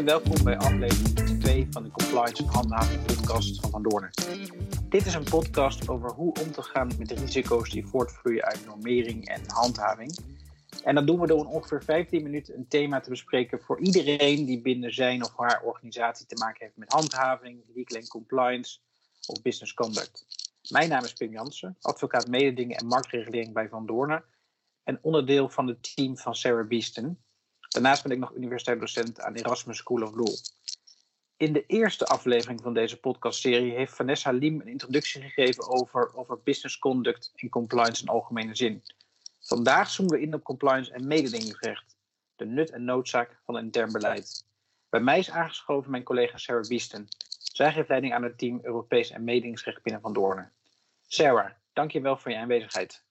welkom bij aflevering 2 van de Compliance en Handhaving podcast van Van Doornen. Dit is een podcast over hoe om te gaan met de risico's die voortvloeien uit normering en handhaving. En dat doen we door in ongeveer 15 minuten een thema te bespreken voor iedereen die binnen zijn of haar organisatie te maken heeft met handhaving, legal en compliance of business conduct. Mijn naam is Pim Jansen, advocaat mededingen en marktregulering bij Van Doornen en onderdeel van het team van Sarah Beeston. Daarnaast ben ik nog universitair docent aan Erasmus School of Law. In de eerste aflevering van deze podcastserie heeft Vanessa Liem een introductie gegeven over, over business conduct en compliance in algemene zin. Vandaag zoomen we in op compliance en mededingingsrecht, de nut en noodzaak van intern beleid. Bij mij is aangeschoven mijn collega Sarah Beeston. Zij geeft leiding aan het team Europees en mededingingsrecht binnen Van Doornen. Sarah, dankjewel voor je aanwezigheid.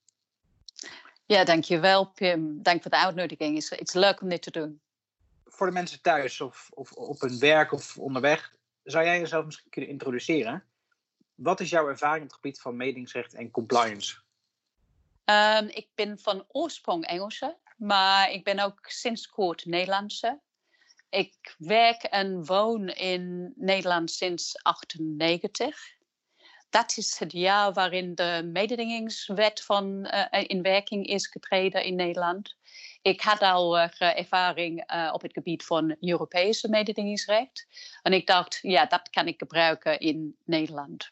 Ja, dankjewel Pim. Dank voor de uitnodiging. Het is leuk om dit te doen. Voor de mensen thuis of, of op hun werk of onderweg, zou jij jezelf misschien kunnen introduceren? Wat is jouw ervaring op het gebied van mededingingsrecht en compliance? Um, ik ben van oorsprong Engelse, maar ik ben ook sinds kort Nederlandse. Ik werk en woon in Nederland sinds 1998 dat is het jaar waarin de mededingingswet van, uh, in werking is getreden in Nederland. Ik had al uh, ervaring uh, op het gebied van Europese mededingingsrecht. En ik dacht, ja, dat kan ik gebruiken in Nederland.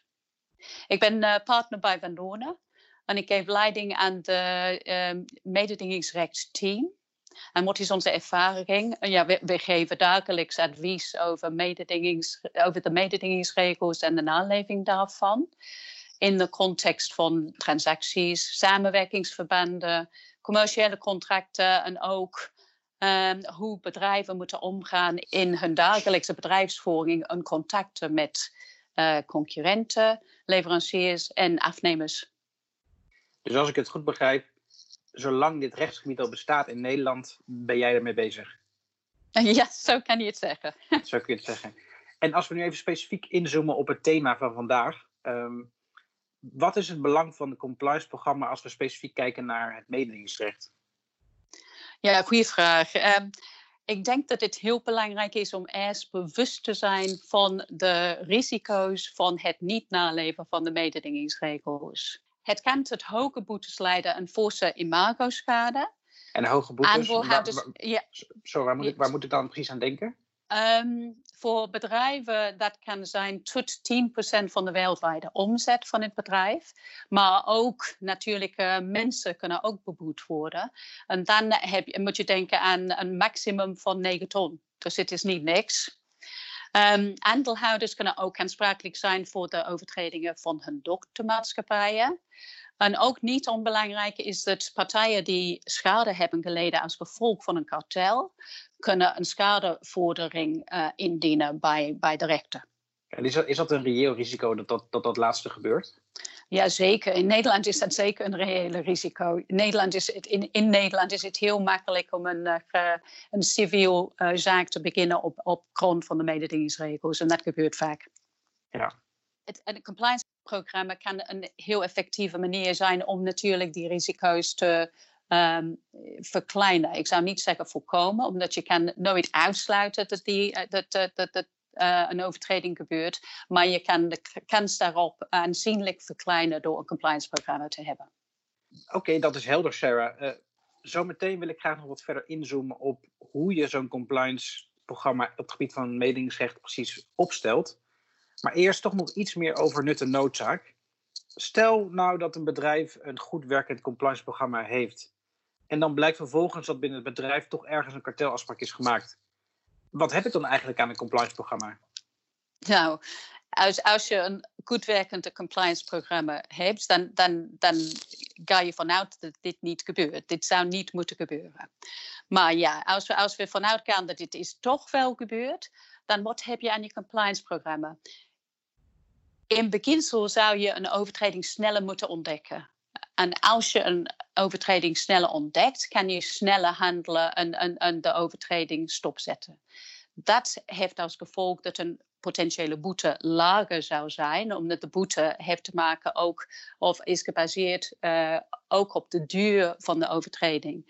Ik ben partner bij Van Doornen en ik geef leiding aan het mededingingsrechtsteam. En wat is onze ervaring? Ja, we, geven dagelijks advies over, mededingings, over de mededingingsregels en de naleving daarvan. In de context van transacties, samenwerkingsverbanden, commerciële contracten en ook um, hoe bedrijven moeten omgaan in hun dagelijkse bedrijfsvoering en contacten met uh, concurrenten, leveranciers en afnemers. Dus als ik het goed begrijp, zolang dit rechtsgebied al bestaat in Nederland, ben jij ermee bezig. Ja, zo kan je het zeggen. Zo kun je het zeggen. En als we nu even specifiek inzoomen op het thema van vandaag. Um, wat is het belang van het compliance-programma als we specifiek kijken naar het mededingingsrecht? Ja, goede vraag. Um, ik denk dat het heel belangrijk is om eerst bewust te zijn van de risico's van het niet naleven van de mededingingsregels. Het kan tot hoge boetes leiden en forse imagoschade. En hoge boetes? Waar, ja. Sorry, waar moet, ik, waar moet ik dan precies aan denken? Um, voor bedrijven dat kan zijn tot 10% van de wereldwijde omzet van het bedrijf. Maar ook natuurlijk uh, mensen kunnen ook beboet worden. En dan heb je, moet je denken aan een maximum van 9 ton. Dus het is niet niks. Um, aandeelhouders kunnen ook aansprakelijk zijn voor de overtredingen van hun dochtermaatschappijen. En ook niet onbelangrijk is dat partijen die schade hebben geleden als gevolg van een kartel, kunnen een schadevordering uh, indienen bij, bij de rechter. En is dat, is dat een reëel risico dat dat, dat, dat laatste gebeurt? Ja, zeker. In Nederland is dat zeker een reële risico. In Nederland is het, in, in Nederland is het heel makkelijk om een, uh, een civiel uh, zaak te beginnen op, op grond van de mededingingsregels. En dat gebeurt vaak. Ja. Het, het compliance-programma kan een heel effectieve manier zijn om natuurlijk die risico's te um, verkleinen. Ik zou niet zeggen voorkomen, omdat je kan nooit uitsluiten dat, die, eh, dat, dat, dat, dat uh, een overtreding gebeurt. Maar je kan de kans daarop aanzienlijk verkleinen door een compliance-programma te hebben. Oké, dat is helder, Sarah. Uh, zometeen wil ik graag nog wat verder inzoomen op hoe je zo'n compliance-programma op het gebied van mededingingsrecht precies opstelt. Maar eerst toch nog iets meer over nut en noodzaak. Stel nou dat een bedrijf een goed werkend compliance-programma heeft. En dan blijkt vervolgens dat binnen het bedrijf toch ergens een kartelafspraak is gemaakt wat heb ik dan eigenlijk aan een compliance programma? Nou, als, als je een goed werkend compliance programma hebt, dan, dan, dan ga je vanuit dat dit niet gebeurt. Dit zou niet moeten gebeuren. Maar ja, als we, als we vanuit gaan dat dit is toch wel gebeurd, dan wat heb je aan je compliance programma? In beginsel zou je een overtreding sneller moeten ontdekken. En als je een overtreding sneller ontdekt, kan je sneller handelen en, en, en de overtreding stopzetten. Dat heeft als gevolg dat een potentiële boete lager zou zijn, omdat de boete heeft te maken ook of is gebaseerd uh, ook op de duur van de overtreding.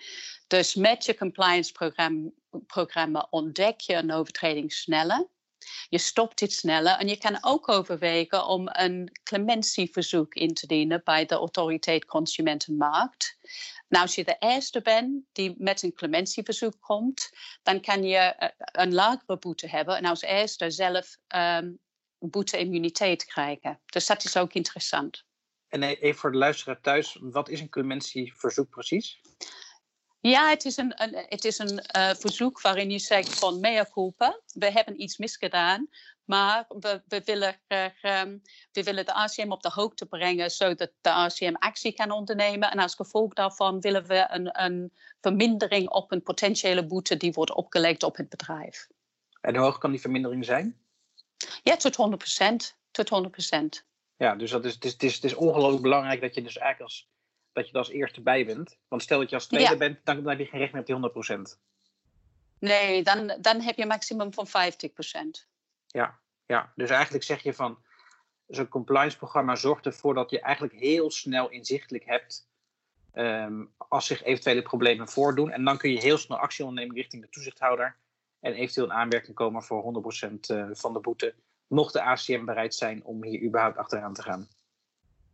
Dus met je compliance programma, programma ontdek je een overtreding sneller. Je stopt dit sneller en je kan ook overwegen om een clementieverzoek in te dienen bij de autoriteit Consumentenmarkt. Nou, als je de eerste bent die met een clementieverzoek komt, dan kan je eh, een lagere boete hebben en als eerste zelf um, boete-immuniteit krijgen. Dus dat is ook interessant. En even voor de luisteraar thuis, wat is een clementieverzoek precies? Ja, het is een, een het is een uh, verzoek waarin je zegt van mea culpa, we hebben iets misgedaan, maar we, we, willen, um, we willen de ACM op de hoogte brengen zodat de ACM actie kan ondernemen. En als gevolg daarvan willen we een, een vermindering op een potentiële boete die wordt opgelegd op het bedrijf. En hoe hoog kan die vermindering zijn? Ja, tot 100% Tot 100% Ja, dus dat is, het is, het is, het is ongelooflijk belangrijk dat je dus eigenlijk als, dat je er als eerste bij bent. Want stel dat je als tweede bent, dan, dan heb je geen recht meer op die 100% Nee, dan, dan heb je een maximum van 50% ja, ja, dus eigenlijk zeg je van zo'n compliance programma zorgt ervoor dat je eigenlijk heel snel inzichtelijk hebt um, als zich eventuele problemen voordoen. En dan kun je heel snel actie ondernemen richting de toezichthouder en eventueel in aanwerking komen voor 100% eh, van de boete. Mocht de ACM bereid zijn om hier überhaupt achteraan te gaan.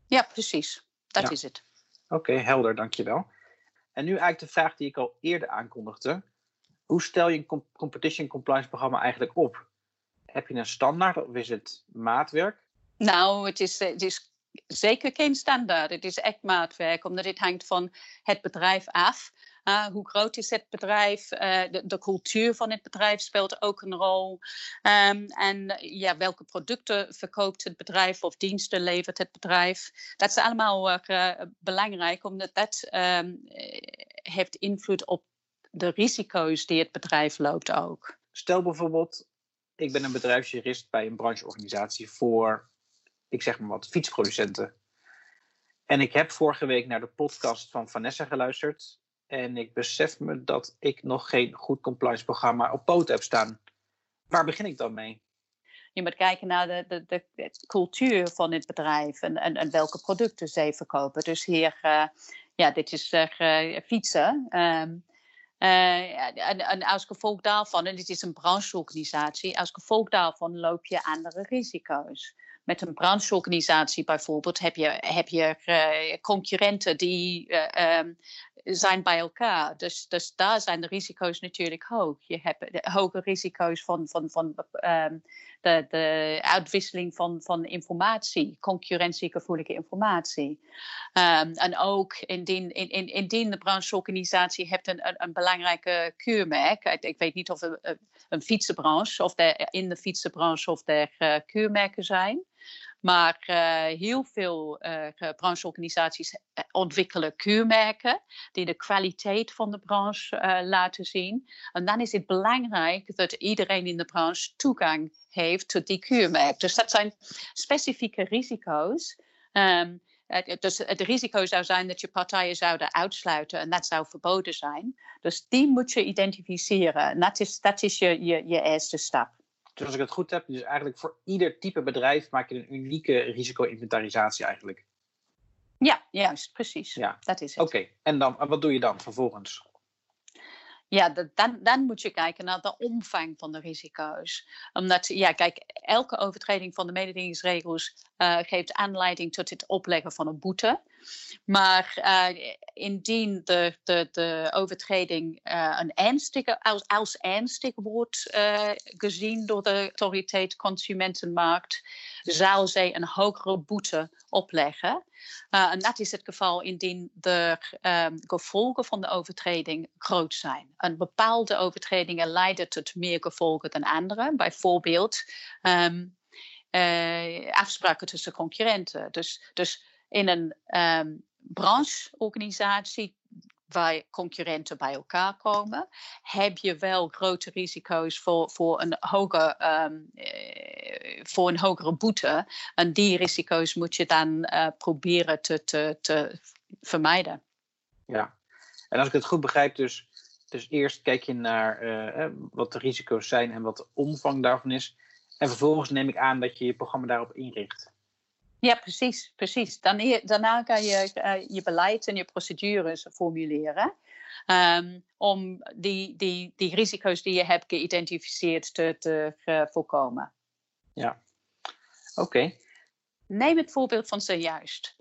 Ja, precies. Dat is het. Oké, helder, dankjewel. En nu eigenlijk de vraag die ik al eerder aankondigde. Hoe stel je een competition compliance programma eigenlijk op? Heb je een standaard of is het maatwerk? Nou, het is, het is zeker geen standaard. Het is echt maatwerk, omdat het hangt van het bedrijf af. Hoe groot is het bedrijf? Uh, de, de, cultuur van het bedrijf speelt ook een rol. Um, en ja, welke producten verkoopt het bedrijf of diensten levert het bedrijf? Dat is allemaal uh, belangrijk, omdat dat um, heeft invloed op de risico's die het bedrijf loopt ook. Stel bijvoorbeeld, ik ben een bedrijfsjurist bij een brancheorganisatie voor, ik zeg maar wat, fietsproducenten. En ik heb vorige week naar de podcast van Vanessa geluisterd. En ik besef me dat ik nog geen goed compliance programma op poot heb staan. Waar begin ik dan mee? Je moet kijken naar de, de, de, cultuur van het bedrijf en, en, welke producten zij verkopen. Dus hier, uh, ja, dit is uh, fietsen. Um, uh, en, en, als gevolg daarvan, en dit is een brancheorganisatie, als gevolg daarvan loop je andere risico's. Met een brancheorganisatie bijvoorbeeld heb je, heb je concurrenten die um, zijn bij elkaar. Dus, dus daar zijn de risico's natuurlijk hoog. Je hebt hoge risico's van, van, van um, de, de uitwisseling van, van informatie, concurrentiegevoelige informatie. Um, en ook indien, in, in, indien de brancheorganisatie hebt een, een, belangrijke keurmerk. Ik, ik, weet niet of een, een fietsenbranche of er in de fietsenbranche of er uh, keurmerken zijn. Maar uh, heel veel uh, brancheorganisaties ontwikkelen keurmerken die de kwaliteit van de branche laten zien. En dan is het belangrijk dat iedereen in de branche toegang heeft tot die keurmerk. Dus dat zijn specifieke risico's. Um, dus het risico zou zijn dat je partijen zouden uitsluiten en dat zou verboden zijn. Dus die moet je identificeren. En dat is, dat is je, je eerste stap. Dus als ik het goed heb, dus eigenlijk voor ieder type bedrijf maak je een unieke risico-inventarisatie eigenlijk. Ja, juist, precies. Ja. Dat is het. Oké, en dan, wat doe je dan vervolgens? Ja, dan, dan moet je kijken naar de omvang van de risico's. Omdat, ja, kijk, elke overtreding van de mededingingsregels uh, geeft aanleiding tot het opleggen van een boete. Maar uh, indien de, de, de overtreding uh, een ernstige, als, als ernstig wordt uh, gezien door de autoriteit Consumentenmarkt, zal zij een hogere boete opleggen. en dat is het geval indien de um, gevolgen van de overtreding groot zijn. En bepaalde overtredingen leiden tot meer gevolgen dan andere. Bijvoorbeeld um, afspraken tussen concurrenten. Dus, dus in een um, brancheorganisatie waar concurrenten bij elkaar komen, heb je wel grote risico's voor, voor, een, hoger, um, voor een hogere boete. En die risico's moet je dan uh, proberen te, te, te vermijden. Ja, en als ik het goed begrijp, dus, dus eerst kijk je naar uh, wat de risico's zijn en wat de omvang daarvan is. En vervolgens neem ik aan dat je je programma daarop inricht. Ja, precies. precies. Dan, daarna kan je uh, je beleid en je procedures formuleren. Um, om die, die, die risico's die je hebt geïdentificeerd te, te voorkomen. Ja, oké. Neem het voorbeeld van zojuist.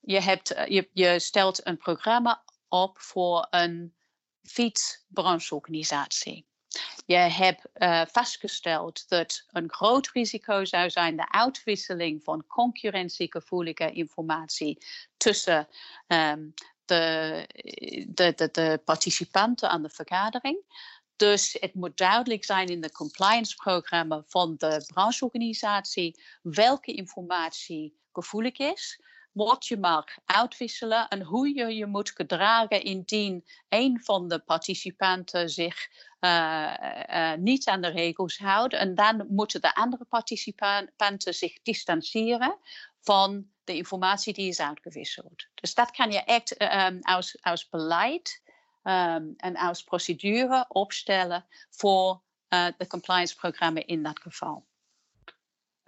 Je, hebt, eh, je, je stelt een programma op voor een fietsbrancheorganisatie. Je hebt uh, vastgesteld dat een groot risico zou zijn de uitwisseling van concurrentiegevoelige informatie tussen um, de, de, de, de participanten aan de vergadering. Dus het moet duidelijk zijn in de compliance-programma van de brancheorganisatie welke informatie gevoelig is, wat je mag uitwisselen en hoe je je moet gedragen indien een van de participanten zich uh, uh, niet aan de regels houdt. En dan moeten de andere participanten zich distancieren van de informatie die is uitgewisseld. Dus dat kan je echt um, als, als beleid um, en als procedure opstellen voor uh, de compliance-programma in dat geval.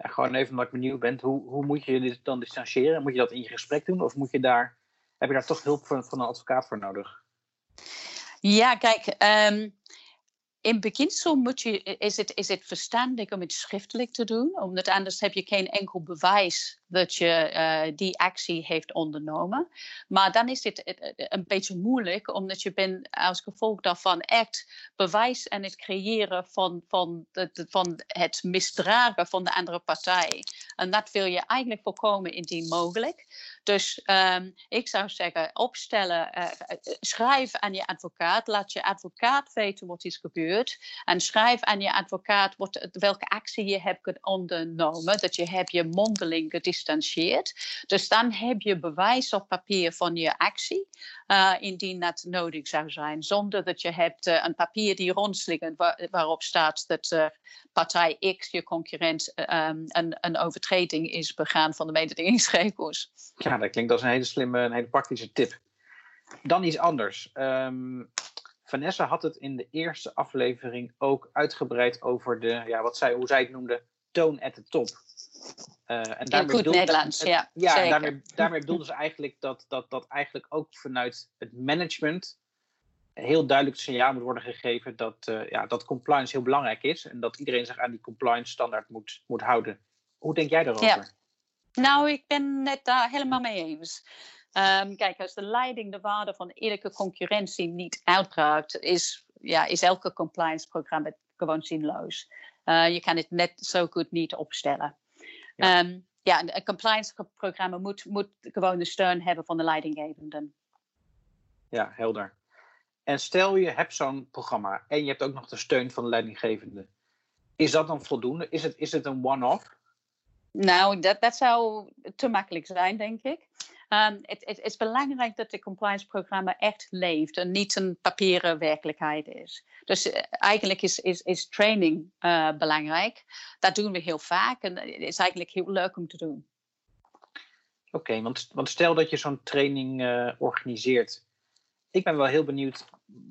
Gewoon even omdat ik benieuwd ben, hoe, hoe moet je dit dan distancieren? Moet je dat in je gesprek doen of moet je daar, heb je daar toch hulp van, van een advocaat voor nodig? Ja, kijk, um, in beginsel moet je, is, het, is het verstandig om het schriftelijk te doen, omdat anders heb je geen enkel bewijs dat je uh, die actie heeft ondernomen. Maar dan is dit een beetje moeilijk, omdat je bent als gevolg daarvan echt bewijs en het creëren van, van, van het misdragen van de andere partij. En dat wil je eigenlijk voorkomen indien mogelijk. Dus um, ik zou zeggen, opstellen, uh, schrijf aan je advocaat, laat je advocaat weten wat is gebeurd. En schrijf aan je advocaat wat, welke actie je hebt ondernomen, dat je hebt je mondeling gediscussieerd dus dan heb je bewijs op papier van je actie, uh, indien dat nodig zou zijn. Zonder dat je hebt uh, een papier die rondsliggen waar, waarop staat dat uh, partij X, je concurrent, um, een, een overtreding is begaan van de mededingingsregels. Ja, dat klinkt als een hele slimme, een hele praktische tip. Dan iets anders. Um, Vanessa had het in de eerste aflevering ook uitgebreid over de, ja, wat zij, hoe zij het noemde, toon at the top. Uh, en daarmee goed Nederlands, ja. Ja, en daarmee, daarmee bedoelden ze eigenlijk dat, dat, dat eigenlijk ook vanuit het management heel duidelijk het signaal moet worden gegeven dat, uh, ja, dat compliance heel belangrijk is en dat iedereen zich aan die compliance standaard moet, moet houden. Hoe denk jij daarover? Ja. Nou, ik ben het daar helemaal mee eens. Um, kijk, als de leiding de waarde van eerlijke concurrentie niet uitdraagt, is, ja, is elke compliance programma gewoon zinloos. Uh, je kan het net zo goed niet opstellen. Ja, um, ja een compliance-programma moet, moet gewoon de steun hebben van de leidinggevenden. Ja, helder. En stel je hebt zo'n programma en je hebt ook nog de steun van de leidinggevende. Is dat dan voldoende? Is het, is het een one-off? Nou, dat, dat zou te makkelijk zijn, denk ik. Um, het, het, is belangrijk dat het compliance-programma echt leeft en niet een papieren werkelijkheid is. Dus uh, eigenlijk is, is, is training uh, belangrijk. Dat doen we heel vaak en het is eigenlijk heel leuk om te doen. Oké, want, want stel dat je zo'n training uh, organiseert. Ik ben wel heel benieuwd,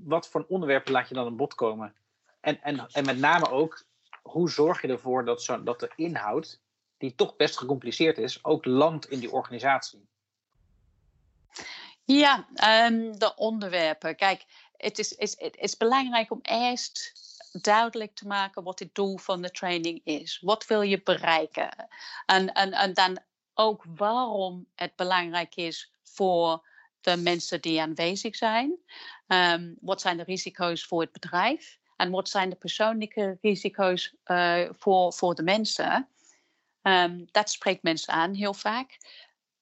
wat voor onderwerpen laat je dan aan bod komen? En, en, en met name ook, hoe zorg je ervoor dat, zo, dat de inhoud, die toch best gecompliceerd is, ook landt in die organisatie? Ja, um, de onderwerpen. Kijk, het is, is, is belangrijk om eerst duidelijk te maken wat het doel van de training is. Wat wil je bereiken? En, en, en dan ook waarom het belangrijk is voor de mensen die aanwezig zijn. Um, wat zijn de risico's voor het bedrijf? En wat zijn de persoonlijke risico's uh, voor, voor de mensen? Um, dat spreekt mensen aan heel vaak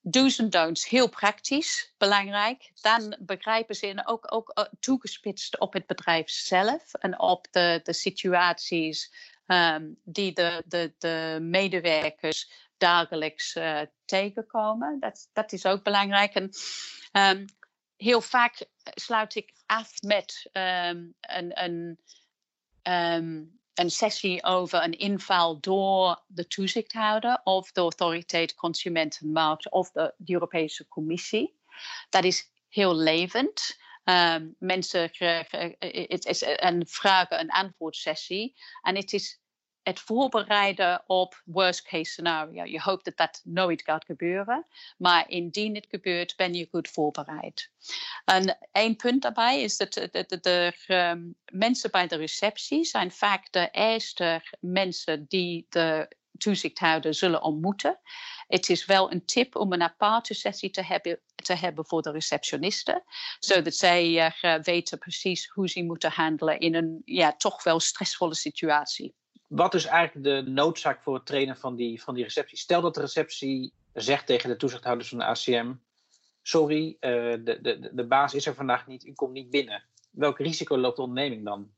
do's en don'ts heel praktisch belangrijk. Dan begrijpen ze en ook, ook uh, toegespitst op het bedrijf zelf en op de, de situaties um, die de, de, de medewerkers dagelijks uh, tegenkomen. Dat, dat is ook belangrijk. En um, heel vaak sluit ik af met um, een. een een sessie over een inval door de toezichthouder of de autoriteit Consumentenmarkt of de, Europese Commissie. Dat is heel levend. Um, mensen het is een vragen- en antwoordsessie. En het is het voorbereiden op worst case scenario. Je hoopt dat dat nooit gaat gebeuren, maar indien het gebeurt, ben je goed voorbereid. En één punt daarbij is dat de, ehm, mensen bij de receptie zijn vaak de eerste mensen die de toezichthouder zullen ontmoeten. Het is wel een tip om een aparte sessie te hebben, te hebben voor de receptionisten, zodat zij uh, weten precies hoe ze moeten handelen in een ja, toch wel stressvolle situatie. Wat is eigenlijk de noodzaak voor het trainen van die, van die receptie? Stel dat de receptie zegt tegen de toezichthouders van de ACM: Sorry, uh, de, de, de baas is er vandaag niet, u komt niet binnen. Welk risico loopt de onderneming dan?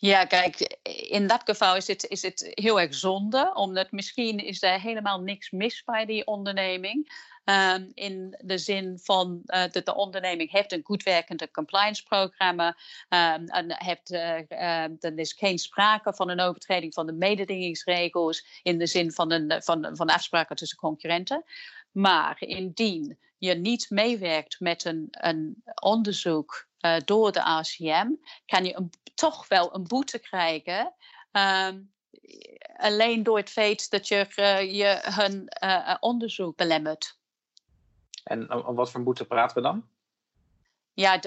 Ja, kijk, in dat geval is het, is het heel erg zonde, omdat misschien is er helemaal niks mis bij die onderneming. Um, in de zin van uh, dat de onderneming heeft een goed werkende compliance programma um, en heeft, uh, uh, er is geen sprake van een overtreding van de mededingingsregels in de zin van, een, van, van afspraken tussen concurrenten. Maar indien je niet meewerkt met een, een onderzoek uh, door de ACM, kan je een, toch wel een boete krijgen. Um, alleen door het feit dat je, uh, je hun uh, onderzoek belemmert. En om wat voor boete praten we dan? Ja,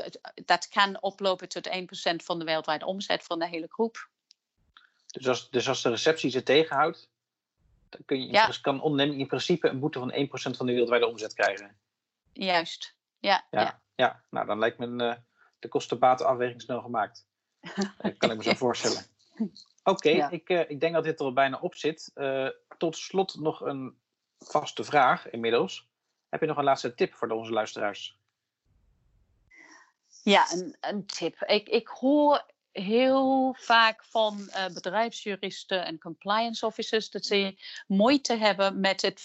dat kan oplopen tot 1% van de wereldwijde omzet van de hele groep. Dus als, dus als de receptie ze tegenhoudt, dan kun je, ja. kan onderneming in principe een boete van 1% van de wereldwijde omzet krijgen. Juist, ja. Ja, ja. ja. nou dan lijkt me een, de kostenbatenafweging snel gemaakt. dat kan ik me zo voorstellen. Oké, ik, uh, ik denk dat dit er al bijna op zit. Uh, tot slot nog een vaste vraag inmiddels. Heb je nog een laatste tip voor onze luisteraars? Ja, een, een tip. Ik, ik hoor heel vaak van uh, bedrijfsjuristen en compliance officers dat ze moeite hebben met het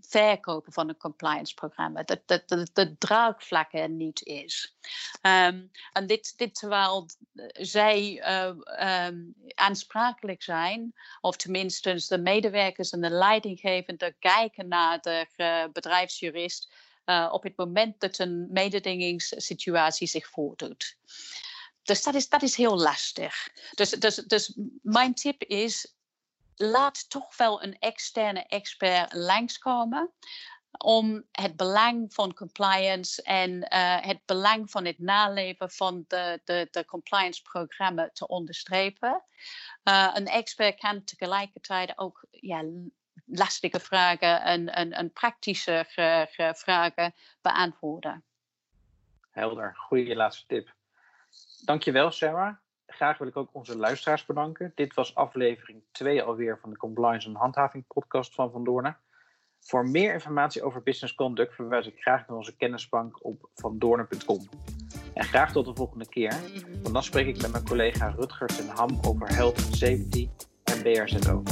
verkopen van een compliance programma. Dat, dat, dat de draagvlak er niet is. Um, en dit, dit terwijl zij uh, um, aansprakelijk zijn, of tenminste de medewerkers en de leidinggevende kijken naar de uh, bedrijfsjurist uh, op het moment dat een mededingingssituatie zich voordoet. Dus dat is, dat is heel lastig. Dus, dus, dus mijn tip is, laat toch wel een externe expert langskomen om het belang van compliance en uh, het belang van het naleven van de, de, de compliance-programma te onderstrepen. Uh, een expert kan tegelijkertijd ook ja, lastige vragen en, en, en praktische vragen beantwoorden. Helder, goede laatste tip. Dankjewel, Sarah graag wil ik ook onze luisteraars bedanken. Dit was aflevering 2 alweer van de Compliance en Handhaving podcast van Van Doornen. Voor meer informatie over Business Conduct verwijs ik graag naar onze kennisbank op vandoornen.com. En graag tot de volgende keer, want dan spreek ik met mijn collega Rutgers en Ham over Health Safety en BRZO.